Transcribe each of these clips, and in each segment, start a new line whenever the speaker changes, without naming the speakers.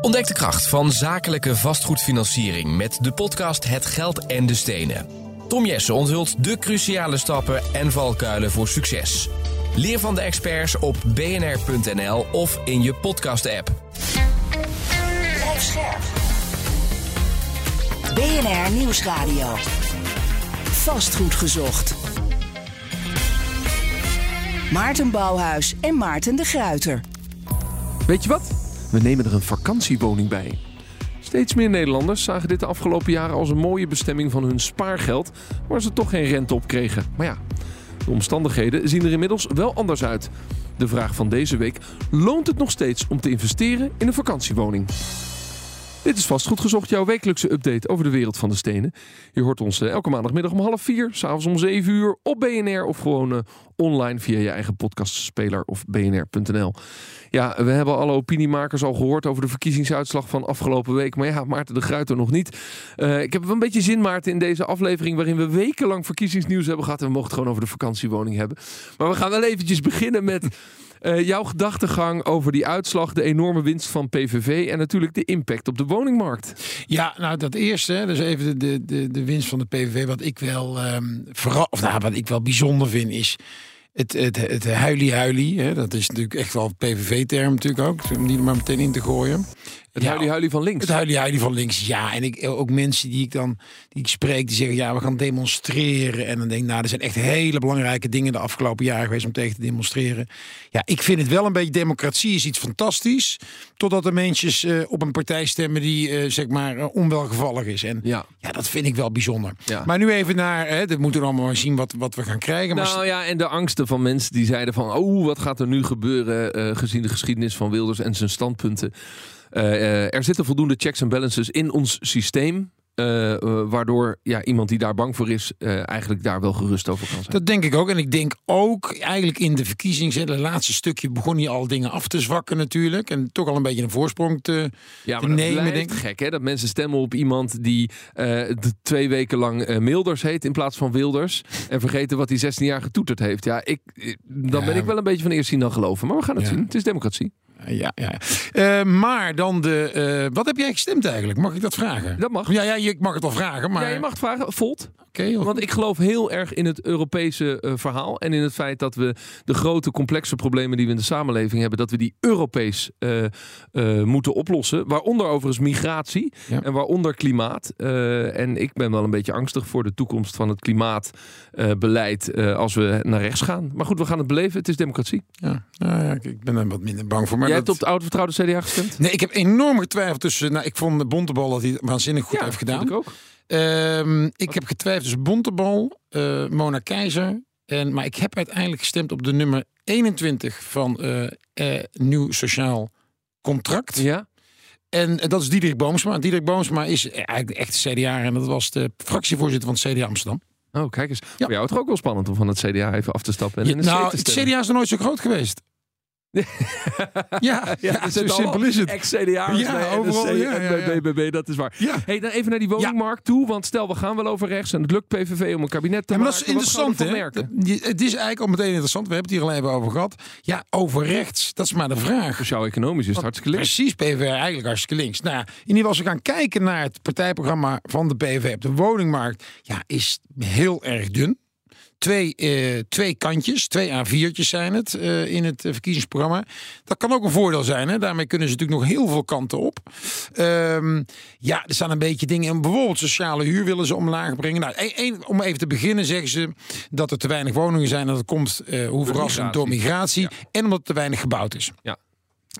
Ontdek de kracht van zakelijke vastgoedfinanciering met de podcast Het Geld en de Stenen. Tom Jessen onthult de cruciale stappen en valkuilen voor succes. Leer van de experts op bnr.nl of in je podcast-app.
BNR Nieuwsradio. Vastgoed gezocht. Maarten Bouwhuis en Maarten de Gruiter.
Weet je wat? We nemen er een vakantiewoning bij. Steeds meer Nederlanders zagen dit de afgelopen jaren als een mooie bestemming van hun spaargeld, waar ze toch geen rente op kregen. Maar ja, de omstandigheden zien er inmiddels wel anders uit. De vraag van deze week: loont het nog steeds om te investeren in een vakantiewoning? Dit is Vastgoed Gezocht, jouw wekelijkse update over de wereld van de stenen. Je hoort ons eh, elke maandagmiddag om half vier, s'avonds om zeven uur op BNR of gewoon uh, online via je eigen podcastspeler of bnr.nl. Ja, we hebben alle opiniemakers al gehoord over de verkiezingsuitslag van afgelopen week. Maar ja, Maarten de Gruiter nog niet. Uh, ik heb wel een beetje zin, Maarten, in deze aflevering waarin we wekenlang verkiezingsnieuws hebben gehad. En we mogen het gewoon over de vakantiewoning hebben. Maar we gaan wel eventjes beginnen met... Uh, jouw gedachtegang over die uitslag, de enorme winst van PVV en natuurlijk de impact op de woningmarkt.
Ja, nou dat eerste, dus even de, de, de winst van de PVV. Wat ik wel um, vooral, of nou, wat ik wel bijzonder vind is het, het, het huilie-huilie. Dat is natuurlijk echt wel PVV-term natuurlijk ook. Om die er maar meteen in te gooien.
Het ja, huilie-huilie van links.
Het huilie-huilie van links, ja. En ik, ook mensen die ik dan die ik spreek, die zeggen... ja, we gaan demonstreren. En dan denk ik, nou, er zijn echt hele belangrijke dingen... de afgelopen jaren geweest om tegen te demonstreren. Ja, ik vind het wel een beetje... democratie is iets fantastisch... totdat er mensen uh, op een partij stemmen... die, uh, zeg maar, uh, onwelgevallig is. En ja. ja, dat vind ik wel bijzonder. Ja. Maar nu even naar... Hè, we moeten allemaal maar zien wat, wat we gaan krijgen.
Nou
maar...
ja, en de angsten van mensen die zeiden van... oh, wat gaat er nu gebeuren... gezien de geschiedenis van Wilders en zijn standpunten... Uh, er zitten voldoende checks en balances in ons systeem. Uh, uh, waardoor ja, iemand die daar bang voor is, uh, eigenlijk daar wel gerust over kan zijn.
Dat denk ik ook. En ik denk ook eigenlijk in de verkiezingen, het laatste stukje begon hij al dingen af te zwakken natuurlijk. En toch al een beetje een voorsprong te,
ja,
te
maar
nemen.
Dat denk gek hè, dat mensen stemmen op iemand die twee weken lang Milders heet in plaats van Wilders. en vergeten wat hij 16 jaar getoeterd heeft. Ja, ik, dan ja. ben ik wel een beetje van eerst zien dan geloven. Maar we gaan het ja. zien. Het is democratie.
Ja, ja. Uh, maar dan de. Uh, wat heb jij gestemd eigenlijk? Mag ik dat vragen?
Dat mag.
Ja, ja ik mag het wel vragen. Maar...
Ja, je mag het vragen. Volt. Okay, Want ik geloof heel erg in het Europese uh, verhaal. En in het feit dat we de grote complexe problemen die we in de samenleving hebben, dat we die Europees moeten oplossen. Waaronder overigens migratie. Ja. En waaronder klimaat. en ik ben wel een beetje angstig voor de toekomst van het klimaatbeleid als we naar rechts gaan. Maar goed, we gaan het beleven. Het is democratie.
Ja, nou ja ik ben er wat minder bang voor. Maar
Jij
dat...
hebt op de oude vertrouwde CDA gestemd?
Nee, ik heb enorm getwijfeld tussen. Nou, ik vond Bontebal dat hij het waanzinnig goed
ja,
heeft gedaan.
Ik ook.
Um, ik heb getwijfeld tussen Bontebal, uh, Mona Keizer. En, maar ik heb uiteindelijk gestemd op de nummer 21 van uh, uh, Nieuw Sociaal Contract.
Ja.
En dat is Diederik Boomsma. Diederik Boomsma is eigenlijk de echte CDA. En dat was de fractievoorzitter van het CDA Amsterdam.
Oh, kijk eens. Ja. Voor jou toch ook wel spannend om van het CDA even af te stappen. En
ja,
in
nou,
te
het CDA is nog nooit zo groot geweest.
ja,
ja, ja zo simpel is het.
Ex-CDA's
ja, overal,
NSC
ja,
bij BBB, dat is waar.
Ja.
Hey, dan even naar die woningmarkt toe, want stel we gaan wel over rechts en het lukt PVV om een kabinet te
ja, maar
maken.
dat is interessant, hè? Het is eigenlijk al meteen interessant. We hebben het hier al even over gehad. Ja, over rechts, dat is maar de vraag.
Sociaal-economisch is het hartstikke links.
Precies, PVV eigenlijk hartstikke links. Nou, in ieder geval als we gaan kijken naar het partijprogramma van de PVV op de woningmarkt, ja, is heel erg dun twee, uh, twee kantjes, twee A4'tjes zijn het uh, in het uh, verkiezingsprogramma. Dat kan ook een voordeel zijn. Hè? Daarmee kunnen ze natuurlijk nog heel veel kanten op. Um, ja, er staan een beetje dingen in. Bijvoorbeeld sociale huur willen ze omlaag brengen. Nou, een, een, om even te beginnen zeggen ze dat er te weinig woningen zijn. En dat komt, hoe verrassend, door migratie. Ja. En omdat er te weinig gebouwd is.
Ja.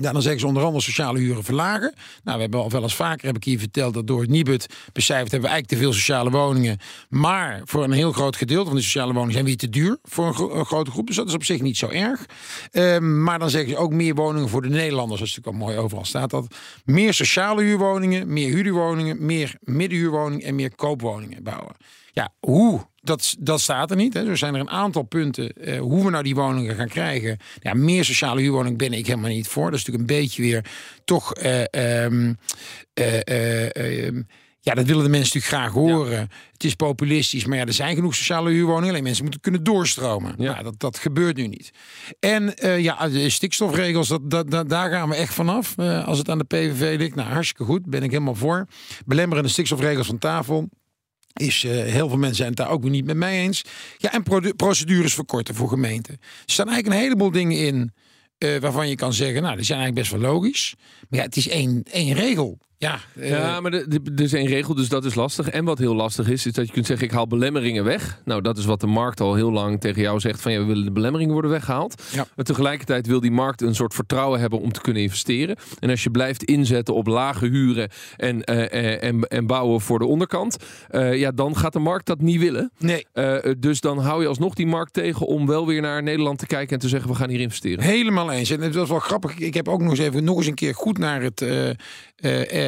Ja, dan zeggen ze onder andere sociale huren verlagen. Nou, we hebben al wel eens vaker, heb ik hier verteld, dat door het Nibud becijferd hebben we eigenlijk te veel sociale woningen. Maar voor een heel groot gedeelte van die sociale woningen zijn weer te duur voor een, gro een grote groep. Dus dat is op zich niet zo erg. Um, maar dan zeggen ze ook meer woningen voor de Nederlanders. Dat is natuurlijk al mooi, overal staat dat. Meer sociale huurwoningen, meer huurwoningen, meer middenhuurwoningen en meer koopwoningen bouwen. Ja, hoe? Dat, dat staat er niet. Hè. Er zijn er een aantal punten uh, hoe we nou die woningen gaan krijgen. Ja, meer sociale huurwoning ben ik helemaal niet voor. Dat is natuurlijk een beetje weer toch. Uh, um, uh, Ja, dat willen de mensen natuurlijk graag horen. Het is populistisch, maar ja, er zijn genoeg sociale huurwoningen. Alleen mensen moeten kunnen doorstromen.
Ja.
Nou, dat, dat gebeurt nu niet. En eh, ja, de stikstofregels, dat, dat, dat- daar gaan we echt vanaf. Eh, als het aan de PVV ligt, nou hartstikke goed. Ben ik helemaal voor. Belemmerende stikstofregels van tafel. Is, eh, heel veel mensen zijn het daar ook niet met mij eens. Ja, en procedures verkorten voor gemeenten. Er staan eigenlijk een heleboel dingen in eh, waarvan je kan zeggen, nou, die zijn eigenlijk best wel logisch. Maar ja, het is één, één regel. Ja, eh,
Ja, maar er is één regel, dus dat is lastig. En wat heel lastig is, is dat je kunt zeggen: ik haal belemmeringen weg. Nou, dat is wat de markt al heel lang tegen jou zegt: van ja, we willen de belemmeringen worden weggehaald.
Ja.
Maar tegelijkertijd wil die markt een soort vertrouwen hebben om te kunnen investeren. En als je blijft inzetten op lage huren en, eh, eh, en, en bouwen voor de onderkant, ja, dan gaat de markt dat niet willen.
nee.
Dus dan hou je alsnog die markt tegen om wel weer naar Nederland te kijken en te zeggen: we gaan hier investeren.
Helemaal eens. En dat was wel grappig. Ik heb ook nog eens even nog eens een keer goed naar het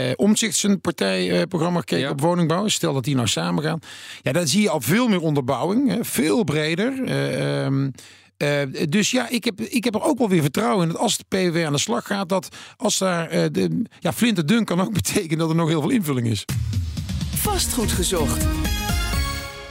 eh Omtzigt zijn partijprogramma gekeken
Ja.
op woningbouw. Stel dat die nou samen gaan. Ja, dan zie je al veel meer onderbouwing. Hè, veel breder. Eh, ehm, eh, dus ja, ik heb, ik heb er ook wel weer vertrouwen in dat als de PVV aan de slag gaat, dat als daar eh, de ja, flinterdun kan ook betekenen dat er nog heel veel invulling is.
Vastgoed gezocht.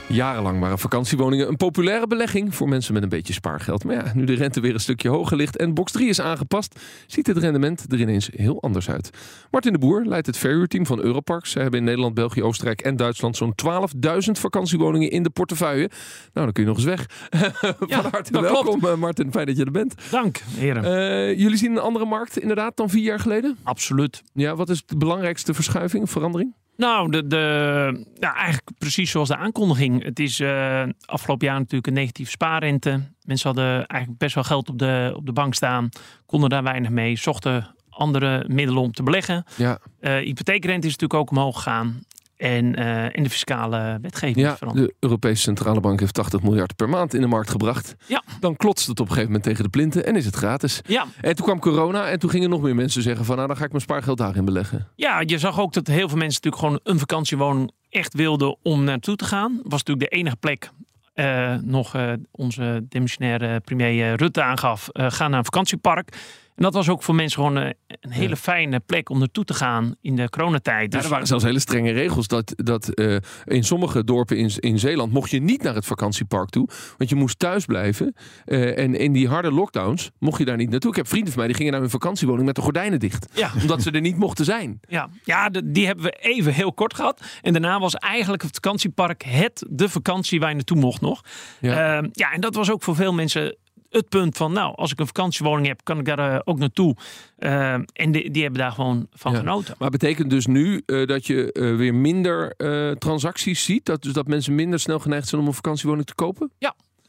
Jarenlang waren vakantiewoningen een populaire belegging voor mensen met een beetje spaargeld. Maar ja, nu de rente weer een stukje hoger ligt en box 3 is aangepast, ziet het rendement er ineens heel anders uit. Martin de Boer leidt het verhuurteam van Europarks. Ze hebben in Nederland, België, Oostenrijk en Duitsland zo'n 12.000 vakantiewoningen in de portefeuille. Nou, dan kun je nog eens weg. Van harte
dat
welkom, eh, Martin. Fijn dat je er bent.
Dank, heren.
Eh, jullie zien een andere markt inderdaad dan vier jaar geleden?
Absoluut.
Ja, wat is de belangrijkste verschuiving, verandering?
Nou, de, de, ja, eigenlijk precies zoals de aankondiging. Het is eh, afgelopen jaar natuurlijk een negatieve spaarrente. Mensen hadden eigenlijk best wel geld op de, op de bank staan. Konden daar weinig mee. Zochten andere middelen om te beleggen.
Ja,
Eh hypotheekrente is natuurlijk ook omhoog gegaan. En, en de fiscale wetgeving
Ja,
veranderd.
de Europese Centrale Bank heeft 80 miljard per maand in de markt gebracht.
Ja.
Dan klotst het op een gegeven moment tegen de plinten en is het gratis.
Ja,
En toen kwam corona en toen gingen nog meer mensen zeggen van nou dan ga ik mijn spaargeld daarin beleggen.
Ja, je zag ook dat heel veel mensen natuurlijk gewoon een vakantiewoning echt wilden om naartoe te gaan. Was natuurlijk de enige plek. eh, nog eh, onze demissionaire premier eh, Rutte aangaf. eh ga naar een vakantiepark. En dat was ook voor mensen gewoon eh, een hele fijne plek om naartoe te gaan in de coronatijd.
Ja,
Dus
er waren zelfs hele strenge regels dat, dat eh, in sommige dorpen in, in Zeeland mocht je niet naar het vakantiepark toe. Want je moest thuis blijven. Eh, en in die harde lockdowns mocht je daar niet naartoe. Ik heb vrienden van mij die gingen naar hun vakantiewoning met de gordijnen dicht.
ja,
Omdat ze er niet mochten zijn.
ja, ja, de- die hebben we even heel kort gehad. En daarna was eigenlijk het vakantiepark het de vakantie waar je naartoe mocht nog.
Ja.
Ja, ja en dat was ook voor veel mensen het punt van, nou, als ik een vakantiewoning heb, kan ik daar eh, ook naartoe. Eh, en die, die hebben daar gewoon van
Ja.
genoten.
Maar betekent dus nu eh, dat je weer minder eh, transacties ziet? Dat, dus dat mensen minder snel geneigd zijn om een vakantiewoning te kopen?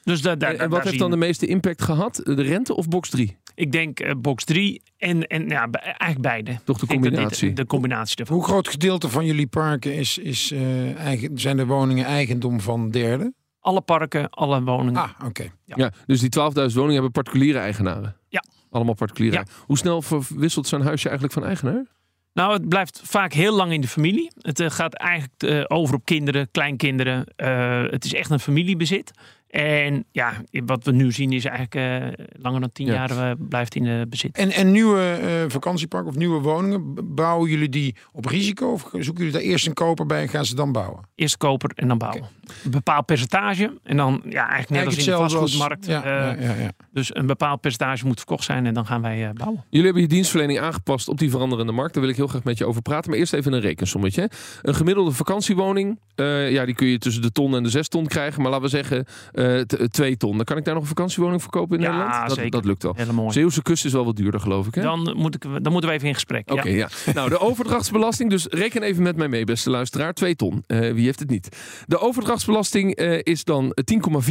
Dus da, da,
en,
da-
en wat heeft dan de meeste impact gehad? De rente of box 3?
Ik denk box 3 en, en ja, eigenlijk beide.
Toch de
dat dit
combinatie?
de combinatie ervan.
Hoe groot gedeelte van jullie parken is, is, eh, eigen, zijn de woningen eigendom van derden?
Alle parken, alle woningen.
Ah, oké.
Ja. dus die 12.000 woningen hebben particuliere eigenaren?
Ja.
Allemaal particuliere
Ja.
Hoe snel verwisselt zo'n huisje eigenlijk van eigenaar?
Nou, het blijft vaak heel lang in de familie. Het eh, gaat eigenlijk eh, over op kinderen, kleinkinderen. Eh, het is echt een familiebezit. En ja, wat we nu zien is eigenlijk eh, langer dan tien
Ja.
jaar eh, blijft in de bezit.
En, en nieuwe eh, vakantieparken of nieuwe woningen, bouwen jullie die op risico? Of zoeken jullie daar eerst een koper bij en gaan ze dan bouwen?
Eerst koper en dan bouwen. Een bepaald percentage. En dan ja, eigenlijk net als in de
als-
vastgoedmarkt.
Ja,
eh,
ja, ja, ja.
Dus een bepaald percentage moet verkocht zijn en dan gaan wij eh, bouwen.
Jullie hebben je dienstverlening aangepast op die veranderende markt. Daar wil ik heel graag met je over praten. Maar eerst even een rekensommetje. Een gemiddelde vakantiewoning, eh, ja, die kun je tussen de ton en de zes ton krijgen. Maar laten we zeggen eh, twee ton. Dan kan ik daar nog een vakantiewoning voor kopen in
Ja,
Nederland? Dat,
zeker.
dat lukt wel.
Hele mooi.
Zeeuwse kust is wel wat duurder, geloof ik. Hè?
Dan, moet ik, dan moeten we even in gesprek.
Oké,
ja.
ja. Nou, de overdrachtsbelasting. Dus reken even met mij mee, beste luisteraar. 2 ton. Eh, wie heeft het niet? De overdrachtsbelasting eh, is dan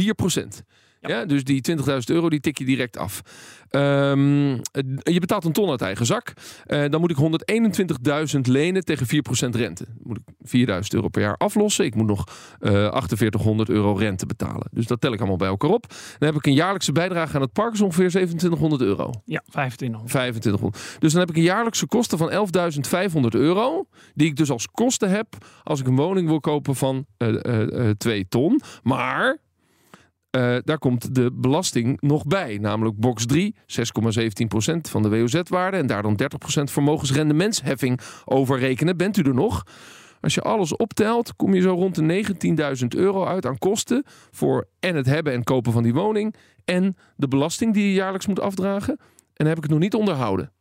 10,4 procent. Ja.
Ja.
dus die 20.000 euro die tik je direct af. Ehm, eh, je betaalt een ton uit eigen zak. Eh, dan moet ik 121.000 lenen tegen 4% rente. Dan moet ik 4.000 euro per jaar aflossen. Ik moet nog eh 4800 euro rente betalen. Dus dat tel ik allemaal bij elkaar op. Dan heb ik een jaarlijkse bijdrage aan het park, is ongeveer 2700 euro.
Ja, 25.
2500. Dus dan heb ik een jaarlijkse kosten van 11.500 euro. Die ik dus als kosten heb als ik een woning wil kopen van eh 2 ton. Maar eh, daar komt de belasting nog bij. Namelijk box 3, 6,17% van de WOZ-waarde. En daar dan 30% vermogensrendementsheffing over rekenen. Bent u er nog? Als je alles optelt, kom je zo rond de 19.000 euro uit aan kosten voor en het hebben en kopen van die woning en de belasting die je jaarlijks moet afdragen. En dan heb ik het nog niet onderhouden.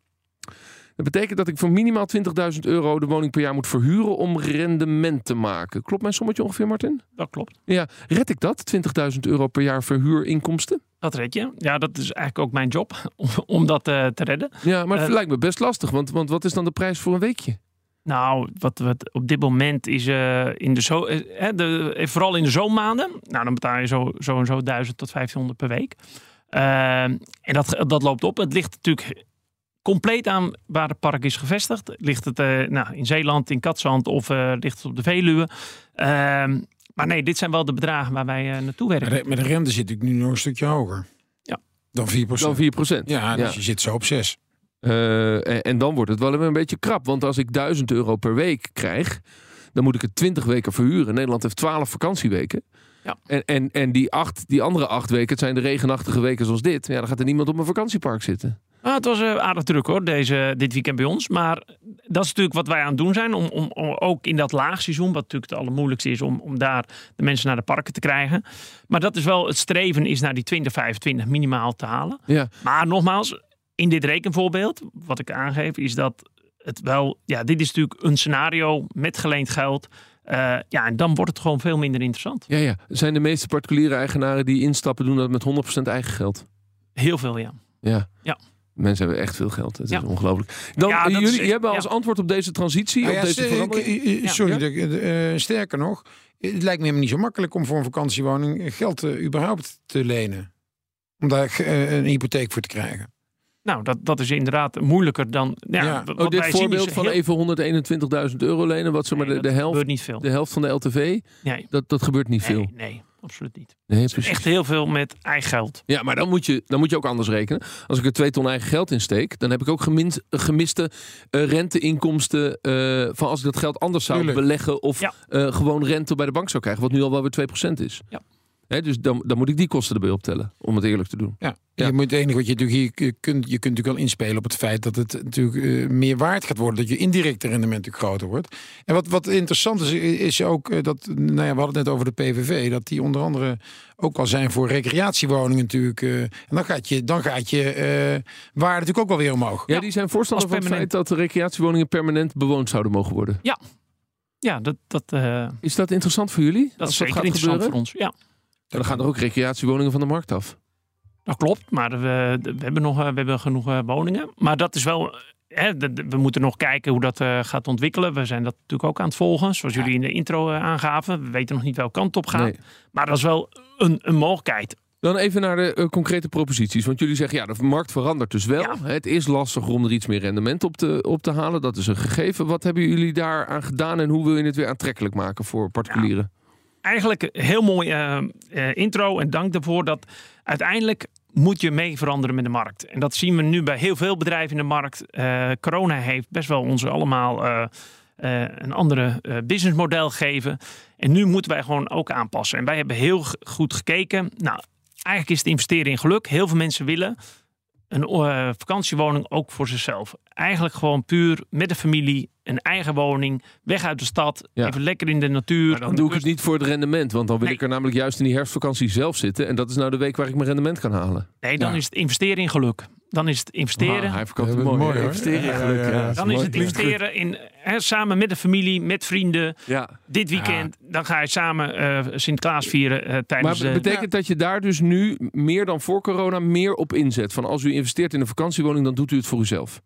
Dat betekent dat ik voor minimaal 20.000 euro de woning per jaar moet verhuren om rendement te maken. Klopt mijn sommetje ongeveer, Martin?
Dat klopt.
Ja, red ik dat? 20.000 euro per jaar verhuurinkomsten?
Dat red je. Ja, dat is eigenlijk ook mijn job om, om dat eh, te redden.
Ja, maar het
Eh,
lijkt me best lastig, want, want wat is dan de prijs voor een weekje?
Nou, wat, wat op dit moment is eh, in de zo, hè, de, vooral in de zomermaanden. Nou, dan betaal je zo, zo en zo 1000 tot 1500 per week. Ehm, en dat, dat loopt op. Het ligt natuurlijk compleet aan waar het park is gevestigd. Ligt het eh, nou, in Zeeland, in Katzand of eh, ligt het op de Veluwe? Ehm, maar nee, dit zijn wel de bedragen waar wij eh, naartoe werken.
Maar de, rente zit natuurlijk nu nog een stukje hoger.
Ja.
Dan 4%
Dan 4 procent.
Ja, dus je zit zo op 6.
Eh, en, en dan wordt het wel even een beetje krap. Want als ik 1000 euro per week krijg, dan moet ik het 20 weken verhuren. Nederland heeft 12 vakantieweken.
Ja.
En, en, en die, acht, die andere acht weken, het zijn de regenachtige weken zoals dit. Ja, dan gaat er niemand op een vakantiepark zitten.
Ah, het was eh, aardig druk hoor, deze, dit weekend bij ons. Maar dat is natuurlijk wat wij aan het doen zijn. Om, om, om ook in dat laagseizoen, wat natuurlijk het allermoeilijkste is, om, om daar de mensen naar de parken te krijgen. Maar dat is wel het streven is naar die 2025 minimaal te halen.
Ja.
Maar nogmaals, in dit rekenvoorbeeld, wat ik aangeef, is dat het wel, ja, dit is natuurlijk een scenario met geleend geld. Eh, ja, en dan wordt het gewoon veel minder interessant.
Ja, ja. Zijn de meeste particuliere eigenaren die instappen, doen dat met 100% eigen geld?
Heel veel, ja.
Ja.
Ja.
Mensen hebben echt veel geld. Het
Ja.
is ongelooflijk. Dan,
Ja,
jullie
echt-
hebben als
ja.
antwoord op deze transitie,
Nou
op
ja,
deze verandering...
sorry, eh, sterker nog, het lijkt me helemaal niet zo makkelijk om voor een vakantiewoning geld eh, überhaupt te lenen. Om daar eh, een hypotheek voor te krijgen.
Nou, dat, dat is inderdaad moeilijker dan. Ja,
Ja.
wat
Oh, dit
wij zien
voorbeeld
is
van
heel-
even 121.000 euro lenen, wat zeg maar
Nee,
de, de, helft,
gebeurt niet veel.
de helft van de LTV,
Nee,
dat, dat gebeurt niet veel.
nee, absoluut niet.
Nee.
Echt heel veel met eigen geld.
Ja, maar dan moet, je, dan moet je ook anders rekenen. Als ik er twee ton eigen geld in steek, dan heb ik ook gemin, gemiste eh, renteinkomsten eh, van als ik dat geld anders zou
Tuurlijk.
beleggen of
Ja.
eh, gewoon rente bij de bank zou krijgen, wat nu al wel weer 2% is.
Ja.
Dus dan, dan moet ik die kosten erbij optellen, om het eerlijk te doen.
Ja.
Ja.
Je moet het enige wat je natuurlijk hier je kunt, je kunt natuurlijk wel inspelen op het feit dat het natuurlijk eh, meer waard gaat worden, dat je indirecte rendement natuurlijk groter wordt. En wat, wat interessant is, is ook eh, dat, nou ja, we hadden het net over de PVV, dat die onder andere ook al zijn voor recreatiewoningen natuurlijk. eh, en dan gaat je, dan gaat je eh, waarde natuurlijk ook wel weer omhoog.
Ja,
Ja,
die zijn voorstander van het feit dat de recreatiewoningen permanent bewoond zouden mogen worden.
Ja, dat, dat, eh,
Is dat interessant voor jullie?
dat is zeker
gaat
interessant
gebeuren?
voor ons. Ja,
Dan gaan er ook recreatiewoningen van de markt af.
dat klopt. Maar we, we, hebben, nog, eh, we hebben genoeg eh, woningen. Maar dat is wel. we moeten nog kijken hoe dat eh, gaat ontwikkelen. We zijn dat natuurlijk ook aan het volgen. Zoals jullie in de intro aangaven. We weten nog niet welke kant op gaat.
Nee.
Maar dat is wel een, een mogelijkheid.
Dan even naar de concrete proposities. Want jullie zeggen, ja, de markt verandert dus wel.
Ja.
Het is lastiger om er iets meer rendement op te, op te halen. Dat is een gegeven. Wat hebben jullie daar aan gedaan en hoe wil je het weer aantrekkelijk maken voor particulieren?
Eigenlijk heel mooi eh, eh, intro en dank daarvoor. Dat uiteindelijk moet je mee veranderen met de markt. En dat zien we nu bij heel veel bedrijven in de markt. Eh, corona heeft best wel ons allemaal een andere businessmodel gegeven. En nu moeten wij gewoon ook aanpassen. En wij hebben heel goed gekeken. Nou, eigenlijk is het investeren in geluk. Heel veel mensen willen een eh, vakantiewoning ook voor zichzelf. Eigenlijk gewoon puur met de familie, een eigen woning, weg uit de stad,
Ja.
even lekker in de natuur.
Maar dan doe ik het niet voor het rendement. Want dan wil
Nee.
ik er namelijk juist in die herfstvakantie zelf zitten. En dat is nou de week waar ik mijn rendement kan halen.
Nee, dan
Ja.
is het investeren in geluk. Dan is het investeren.
Ah, hij verkoopt
Ja,
het mooi.
mooi, hoor.
Investeren in
Ja,
geluk.
ja,
Ja,
ja,
dan is het investeren in, hè, samen met de familie, met vrienden.
Ja.
Dit weekend, dan ga je samen eh Sint-Klaas vieren eh,
Maar
tijdens
het
de...
betekent dat je daar dus nu meer dan voor corona meer op inzet. Van als u investeert in een vakantiewoning, dan doet u het voor uzelf.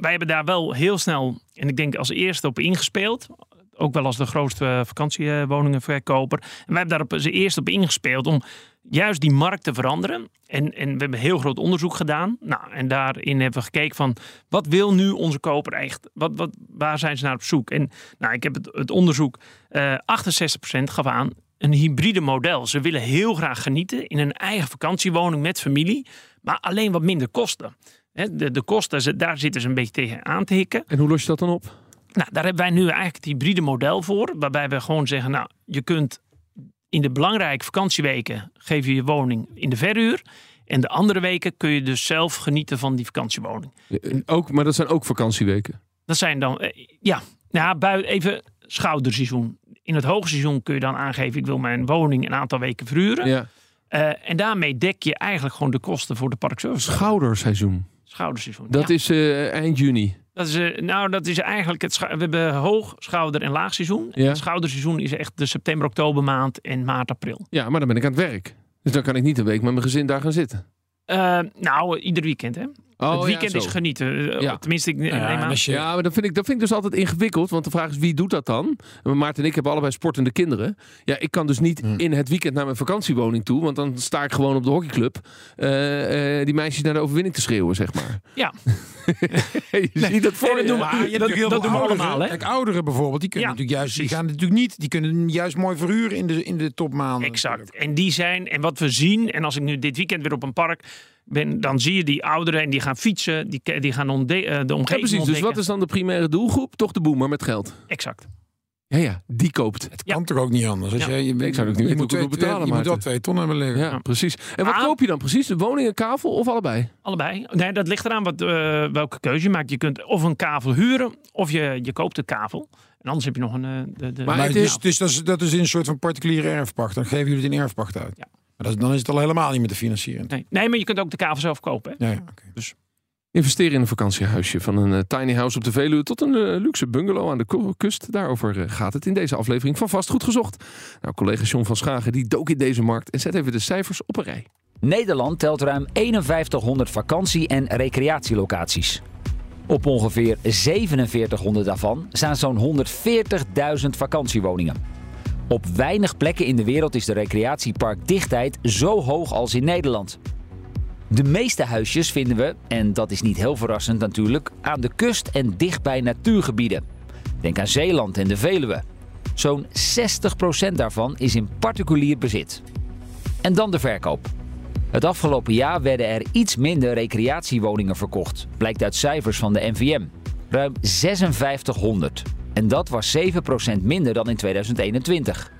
Wij hebben daar wel heel snel, en ik denk als eerste op ingespeeld. Ook wel als de grootste vakantiewoningenverkoper. En wij hebben daar op als eerste op ingespeeld om juist die markt te veranderen. En, en we hebben heel groot onderzoek gedaan. Nou, en daarin hebben we gekeken van wat wil nu onze koper echt? Wat, wat, waar zijn ze naar op zoek? En nou, ik heb het, het onderzoek, eh 68% gaf aan een hybride model. Ze willen heel graag genieten in een eigen vakantiewoning met familie, maar alleen wat minder kosten. De, de kosten, daar zitten ze een beetje tegen aan te hikken.
En hoe los je dat dan op?
Nou, daar hebben wij nu eigenlijk het hybride model voor. Waarbij we gewoon zeggen, nou, je kunt in de belangrijke vakantieweken geef je je woning in de verhuur. En de andere weken kun je dus zelf genieten van die vakantiewoning.
Ook, maar dat zijn ook vakantieweken.
Dat zijn dan, eh, ja, nou, bui, even schouderseizoen. In het hoogseizoen kun je dan aangeven, ik wil mijn woning een aantal weken verhuren.
Ja.
Eh, en daarmee dek je eigenlijk gewoon de kosten voor de parkservice.
Schouderseizoen.
Schouderseizoen.
Dat
ja.
is eh, eind juni.
Dat is, eh, nou, dat is eigenlijk het. We hebben hoog, schouder en laag seizoen. Het schouderseizoen is echt de september, oktober maand en maart, april.
Ja, maar dan ben ik aan het werk. Dus dan kan ik niet een week met mijn gezin daar gaan zitten.
Eh, nou, ieder weekend hè.
Oh,
het weekend
ja,
is genieten. Eh,
Ja.
Tenminste, ik neem
Ja,
aan.
je-
Ja, maar dat vind, ik, dat vind ik dus altijd ingewikkeld. Want de vraag is, wie doet dat dan? En Maarten en ik hebben allebei sportende kinderen. Ja, ik kan dus niet
Hm.
in het weekend naar mijn vakantiewoning toe. Want dan sta ik gewoon op de hockeyclub. eh, eh, die meisjes naar de overwinning te schreeuwen, zeg maar.
Ja.
je ziet het voor
dat
je.
doen we. Dat-
heel
dat doen we allemaal, hè?
Kijk, ouderen bijvoorbeeld, die kunnen
Ja,
natuurlijk juist, die gaan natuurlijk niet, die kunnen juist mooi verhuren in de, in de topmaanden.
Exact. En die zijn, en wat we zien, en als ik nu dit weekend weer op een park ben, dan zie je die ouderen en die gaan fietsen, die, die gaan ontde- eh, de
Ja,
omgeving
precies. Dus
ontdekken.
wat is dan de primaire doelgroep? Toch de boemer met geld.
Exact.
Ja, ja, die koopt.
Het kan toch ook niet anders? Als
Ja.
je, je,
Ik zou niet weten hoe het
twee-
wil betalen,
Je moet wel twee ton hebben liggen.
Ja, precies. En wat koop je dan precies? De woning, een kavel of allebei?
Allebei. Nee, dat ligt eraan wat, eh, welke keuze je maakt. Je kunt of een kavel huren, of je, je koopt de kavel. En anders heb je nog een... eh, de, de,
Maar het is,
dus dat is, dat is een soort van particuliere erfpacht. Dan geven jullie het in erfpacht uit.
Ja.
Maar dat, is- dan is het al helemaal niet meer te financieren.
nee. nee, maar je kunt ook de kavel zelf kopen. Hè?
Ja, ja, oké.
Investeren in een vakantiehuisje. Van een eh, tiny house op de Veluwe tot een eh, luxe bungalow aan de kust. Daarover eh, gaat het in deze aflevering van Vastgoed Gezocht. Nou, collega John van Schagen die dook in deze markt en zet even de cijfers op een rij.
Nederland telt ruim 5100 vakantie- en recreatielocaties. Op ongeveer 4700 daarvan staan zo'n 140.000 vakantiewoningen. Op weinig plekken in de wereld is de recreatieparkdichtheid zo hoog als in Nederland. De meeste huisjes vinden we, en dat is niet heel verrassend natuurlijk, aan de kust en dicht bij natuurgebieden. Denk aan Zeeland en de Veluwe. Zo'n 60% daarvan is in particulier bezit. En dan de verkoop. Het afgelopen jaar werden er iets minder recreatiewoningen verkocht, blijkt uit cijfers van de NVM. Ruim 5600. En dat was 7% minder dan in 2021.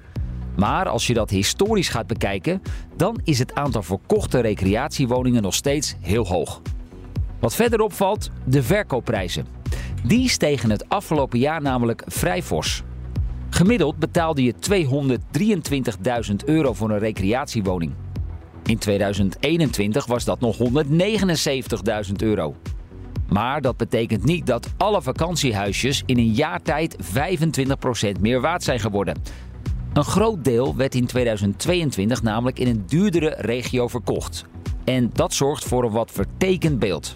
Maar als je dat historisch gaat bekijken, dan is het aantal verkochte recreatiewoningen nog steeds heel hoog. Wat verder opvalt, de verkoopprijzen. Die stegen het afgelopen jaar namelijk vrij fors. Gemiddeld betaalde je 223.000 euro voor een recreatiewoning. In 2021 was dat nog 179.000 euro. Maar dat betekent niet dat alle vakantiehuisjes in een jaar tijd 25% meer waard zijn geworden. Een groot deel werd in 2022 namelijk in een duurdere regio verkocht. En dat zorgt voor een wat vertekend beeld.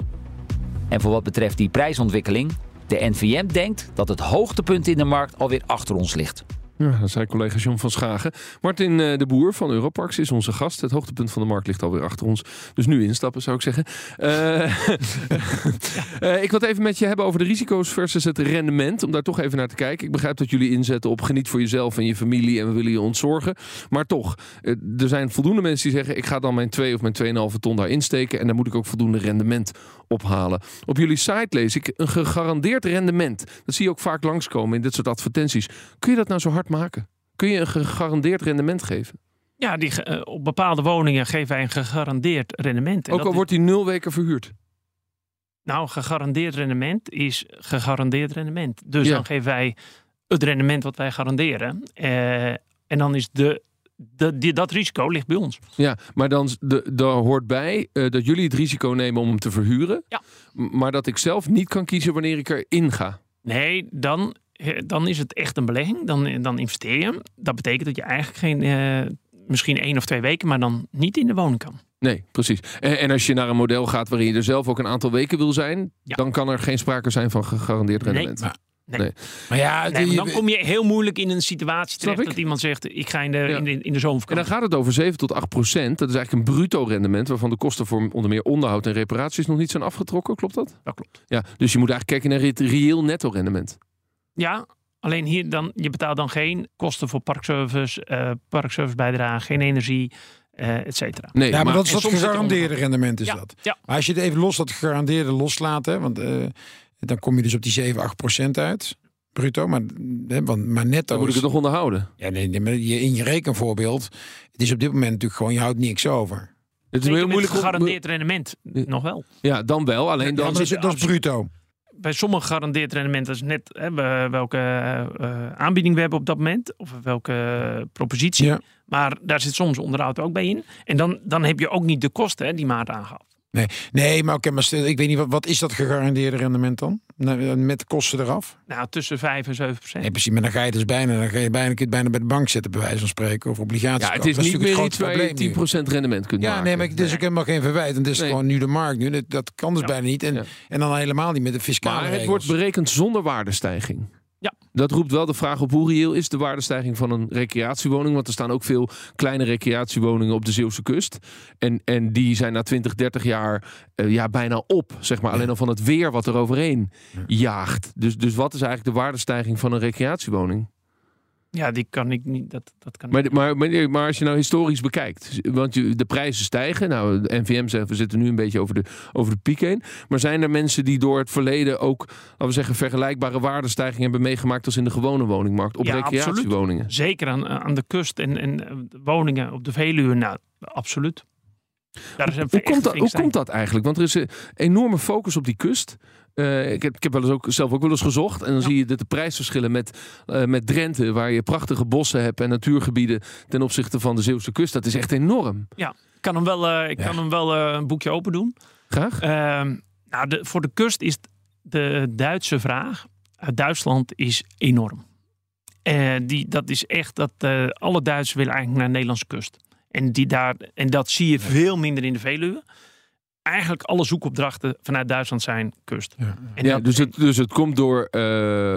En voor wat betreft die prijsontwikkeling, de NVM denkt dat het hoogtepunt in de markt alweer achter ons ligt.
Ja, dat zei collega John van Schagen. Martin eh, de Boer van Europarks is onze gast. Het hoogtepunt van de markt ligt alweer achter ons. Dus nu instappen zou ik zeggen. Eh, eh, ik wil het even met je hebben over de risico's versus het rendement. Om daar toch even naar te kijken. Ik begrijp dat jullie inzetten op geniet voor jezelf en je familie. En we willen je ontzorgen. Maar toch, er zijn voldoende mensen die zeggen... ik ga dan mijn 2 of mijn 2,5 ton daar insteken. En daar moet ik ook voldoende rendement ophalen. Op jullie site lees ik een gegarandeerd rendement. Dat zie je ook vaak langskomen in dit soort advertenties. Kun je dat nou zo hard maken? Kun je een gegarandeerd rendement geven?
Ja, die, eh, op bepaalde woningen geven wij een gegarandeerd rendement. En
Ook al wordt die nul weken verhuurd.
Nou, gegarandeerd rendement is gegarandeerd rendement. Dus
Ja.
dan geven wij het rendement wat wij garanderen. Eh, en dan is de, de, die, dat risico ligt bij ons.
Ja, maar dan de, daar hoort bij eh, dat jullie het risico nemen om hem te verhuren.
Ja.
Maar dat ik zelf niet kan kiezen wanneer ik erin ga.
Nee, dan, dan is het echt een belegging. Dan, dan investeer je. Dat betekent dat je eigenlijk geen, eh, misschien één of twee weken, maar dan niet in de woning kan.
Nee, precies. En, en als je naar een model gaat waarin je er zelf ook een aantal weken wil zijn,
Ja.
dan kan er geen sprake zijn van gegarandeerd
Nee,
rendement.
maar-
Nee.
Maar ja,
Nee, maar dan kom je heel moeilijk in een situatie terecht dat iemand zegt: Ik ga in de,
Ja.
in de, in de
En dan gaat het over 7 tot 8 procent. Dat is eigenlijk een bruto rendement waarvan de kosten voor onder meer onderhoud en reparaties nog niet zijn afgetrokken. Klopt dat?
Dat klopt.
Ja, dus je moet eigenlijk kijken naar het reëel netto rendement.
Ja, alleen hier dan, je betaalt dan geen kosten voor parkservice, eh parkservicebijdrage, geen energie, eh et cetera.
Nee,
ja, maar, dat is dat
er
gegarandeerde rendement is
Ja,
dat.
ja.
Maar als je het even los dat gegarandeerde loslaat, hè, want eh, dan kom je dus op die 7, 8 procent uit. Bruto, maar, hè, want, maar netto.
dan moet ik
is-
het nog onderhouden.
ja, nee, nee, maar je, in je rekenvoorbeeld, het is op dit moment natuurlijk gewoon, je houdt niks over.
Het is heel moeilijk
gegarandeerd rendement nog wel.
Ja, dan wel. Alleen
Ja,
dan
dat, is, dat is bruto.
Bij sommige gegarandeerd rendement, dat is net hè, we- welke eh, aanbieding we hebben op dat moment. Of welke propositie.
Ja.
Maar daar zit soms onderhoud ook bij in. En dan, dan heb je ook niet de kosten hè, die Maarten aangaf.
Nee, nee maar oké, maar stel, ik weet niet, wat, wat is dat gegarandeerde rendement dan? Nou, Met de kosten eraf?
Nou, tussen 5 en 7 procent.
Nee, precies, maar dan ga je dus bijna, dan ga je bijna, kun je het bijna bij de bank zetten, bij wijze van spreken, of obligaties.
Ja, het is
Dat
niet
natuurlijk
meer
het
iets waar je
probleem nu.
10% rendement kunt
Ja,
maken.
nee, maar ik- dus ik helemaal geen verwijt. En het is
Nee.
gewoon nu de markt. Nu, dat, dat kan dus
Ja.
bijna niet. En,
Ja.
en dan helemaal niet met de fiscale
Maar het
regels.
wordt berekend zonder waardestijging.
Ja.
Dat roept wel de vraag op hoe reëel is de waardestijging van een recreatiewoning. Want er staan ook veel kleine recreatiewoningen op de Zeeuwse kust. En, en die zijn na 20, 30 jaar eh, ja, bijna op. Zeg maar. Alleen al van het weer wat er overheen jaagt. Dus, dus wat is eigenlijk de waardestijging van een recreatiewoning?
Ja, die kan ik niet. Dat, dat kan
Maar, maar, maar, maar als je nou historisch bekijkt, want je, de prijzen stijgen. Nou, de NVM zegt we zitten nu een beetje over de, over de piek heen. Maar zijn er mensen die door het verleden ook, laten we zeggen, vergelijkbare waardestijgingen hebben meegemaakt als in de gewone woningmarkt op
Ja, absoluut.
recreatiewoningen?
Zeker aan, aan de kust en, en woningen op de Veluwe. Nou, absoluut. Daar
Hoe komt, dat, hoe komt dat eigenlijk? Want er is een enorme focus op die kust. Eh, ik, heb, ik heb wel eens ook, zelf ook wel eens gezocht. En dan zie je dat de prijsverschillen met, eh, met Drenthe, waar je prachtige bossen hebt en natuurgebieden ten opzichte van de Zeeuwse kust, dat is echt enorm.
Ik kan hem wel, eh, ik
Ja.
kan hem wel een boekje open doen.
Graag.
Ehm, nou, de, voor de kust is de Duitse vraag uit Duitsland is enorm. Die, dat is echt dat alle Duitsers willen eigenlijk naar de Nederlandse kust. En, die daar, en dat zie je veel minder in de Veluwe. Eigenlijk alle zoekopdrachten vanuit Duitsland zijn kust. En
Ja,
dat-
dus, het, dus het komt door, eh,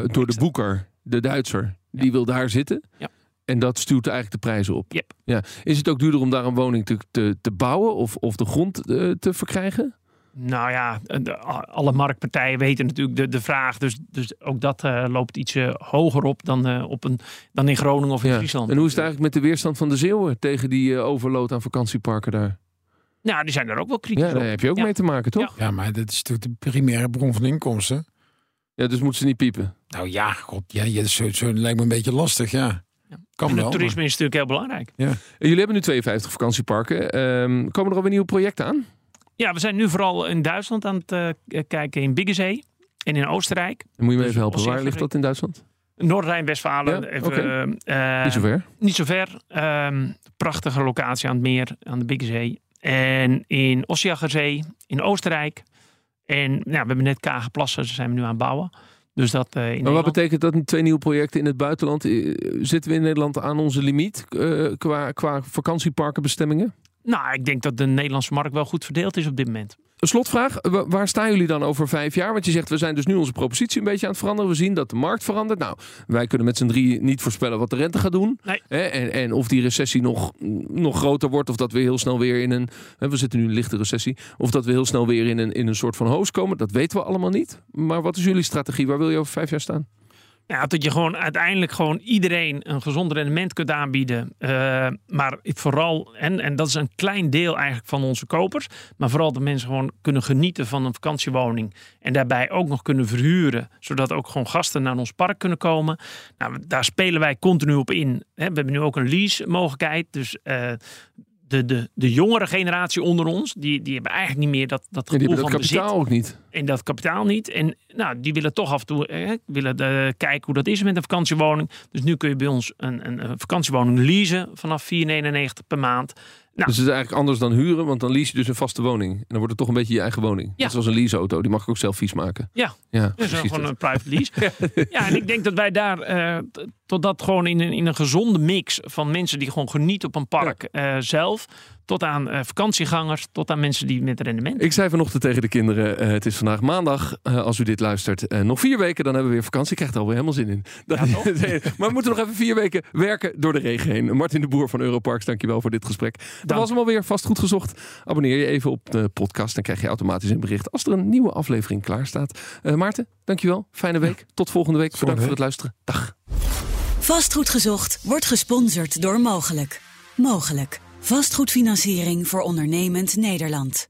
door de boeker, de Duitser. Die wil daar zitten.
Ja.
En dat stuurt eigenlijk de prijzen op.
Yep.
Ja. Is het ook duurder om daar een woning te, te, te bouwen of, of de grond eh, te verkrijgen?
Nou ja, de- alle marktpartijen weten natuurlijk de, de vraag. Dus, dus ook dat eh, loopt iets hoger op dan, eh, op een, dan in Groningen of in
Ja.
Friesland.
En hoe is het eigenlijk met de weerstand van de Zeeuwen tegen die overload aan vakantieparken daar?
Nou, die zijn er ook wel kritisch
Ja,
op.
daar heb je ook
Ja.
mee te maken, toch?
Ja, maar dat is toch de primaire bron van inkomsten?
Ja, dus moeten ze niet piepen.
Nou ja, god, ja, ja, zo, zo lijkt me een beetje lastig, ja.
Ja.
Kan
En
wel.
het toerisme is natuurlijk heel belangrijk.
En jullie hebben nu 52 vakantieparken. Ehm, komen er alweer nieuwe projecten aan?
Ja, we zijn nu vooral in Duitsland aan het eh, kijken in Biggezee en in Oostenrijk.
Moet je me
Dus
even helpen.
als
Waar ligt dat in Duitsland?
Noord-Rijn-Westfalen.
Ja,
eh,
Niet zover.
Niet zo ver. Ehm, prachtige locatie aan het meer, aan de Biggezee. En in Ossiacherzee, in Oostenrijk. En nou, we hebben net Kagenplassen, ze zijn we nu aan het bouwen. Dus dat eh in
Maar wat
Nederland.
betekent dat? Twee nieuwe projecten in het buitenland. Eh, Zitten we in Nederland aan onze limiet eh, qua, qua vakantieparkenbestemmingen?
Nou, ik denk dat de Nederlandse markt wel goed verdeeld is op dit moment.
Een slotvraag. Wa- Waar staan jullie dan over vijf jaar? Want je zegt, we zijn dus nu onze propositie een beetje aan het veranderen. We zien dat de markt verandert. Nou, wij kunnen met z'n drie niet voorspellen wat de rente gaat doen.
Nee.
Hè? En, en of die recessie nog, nog groter wordt. Of dat we heel snel weer in een... Hè, we zitten nu in een lichte recessie. Of dat we heel snel weer in een, in een soort van hoos komen. Dat weten we allemaal niet. Maar wat is jullie strategie? Waar wil je over vijf jaar staan?
Ja, dat je gewoon uiteindelijk gewoon iedereen een gezond rendement kunt aanbieden. Eh, maar vooral, en, en dat is een klein deel eigenlijk van onze kopers. Maar vooral dat mensen gewoon kunnen genieten van een vakantiewoning. En daarbij ook nog kunnen verhuren. Zodat ook gewoon gasten naar ons park kunnen komen. Nou, daar spelen wij continu op in. We hebben nu ook een lease mogelijkheid. Dus eh, de, de, de jongere generatie onder ons, die, die hebben eigenlijk niet meer dat, dat
Ja, die
gevoel
hebben dat
van bezit
kapitaal ook niet.
en dat kapitaal niet. En nou, die willen toch af en toe eh, willen, eh, kijken hoe dat is met een vakantiewoning. Dus nu kun je bij ons een, een, een vakantiewoning leasen vanaf 4,99 per maand. Nou.
Dus het is eigenlijk anders dan huren, want dan lease je dus een vaste woning. En dan wordt het toch een beetje je eigen woning.
Ja.
Net zoals een leaseauto, die mag ik ook zelf vies maken.
Ja.
ja
Dus gewoon
dat.
een private lease. ja, en ik denk dat wij daar eh, t- totdat gewoon in een, in een gezonde mix van mensen die gewoon genieten op een park eh, zelf. Tot aan eh, vakantiegangers, tot aan mensen die met rendement.
Ik zei vanochtend tegen de kinderen, eh, het is vandaag maandag, eh, als u dit luistert. eh, nog vier weken, dan hebben we weer vakantie. Ik krijg er alweer helemaal zin in. Dan- maar we moeten nog even vier weken werken door de regen heen. Martin de Boer van Europarks, dankjewel voor dit gesprek. Dat
Dank.
was hem alweer vast goed gezocht. Abonneer je even op de podcast, dan krijg je automatisch een bericht als er een nieuwe aflevering klaar staat. Eh, Maarten, dankjewel. Fijne week. Tot volgende week. Bedankt voor het luisteren. Dag.
Vastgoed gezocht wordt gesponsord door Mogelijk. Mogelijk. Vastgoedfinanciering voor ondernemend Nederland.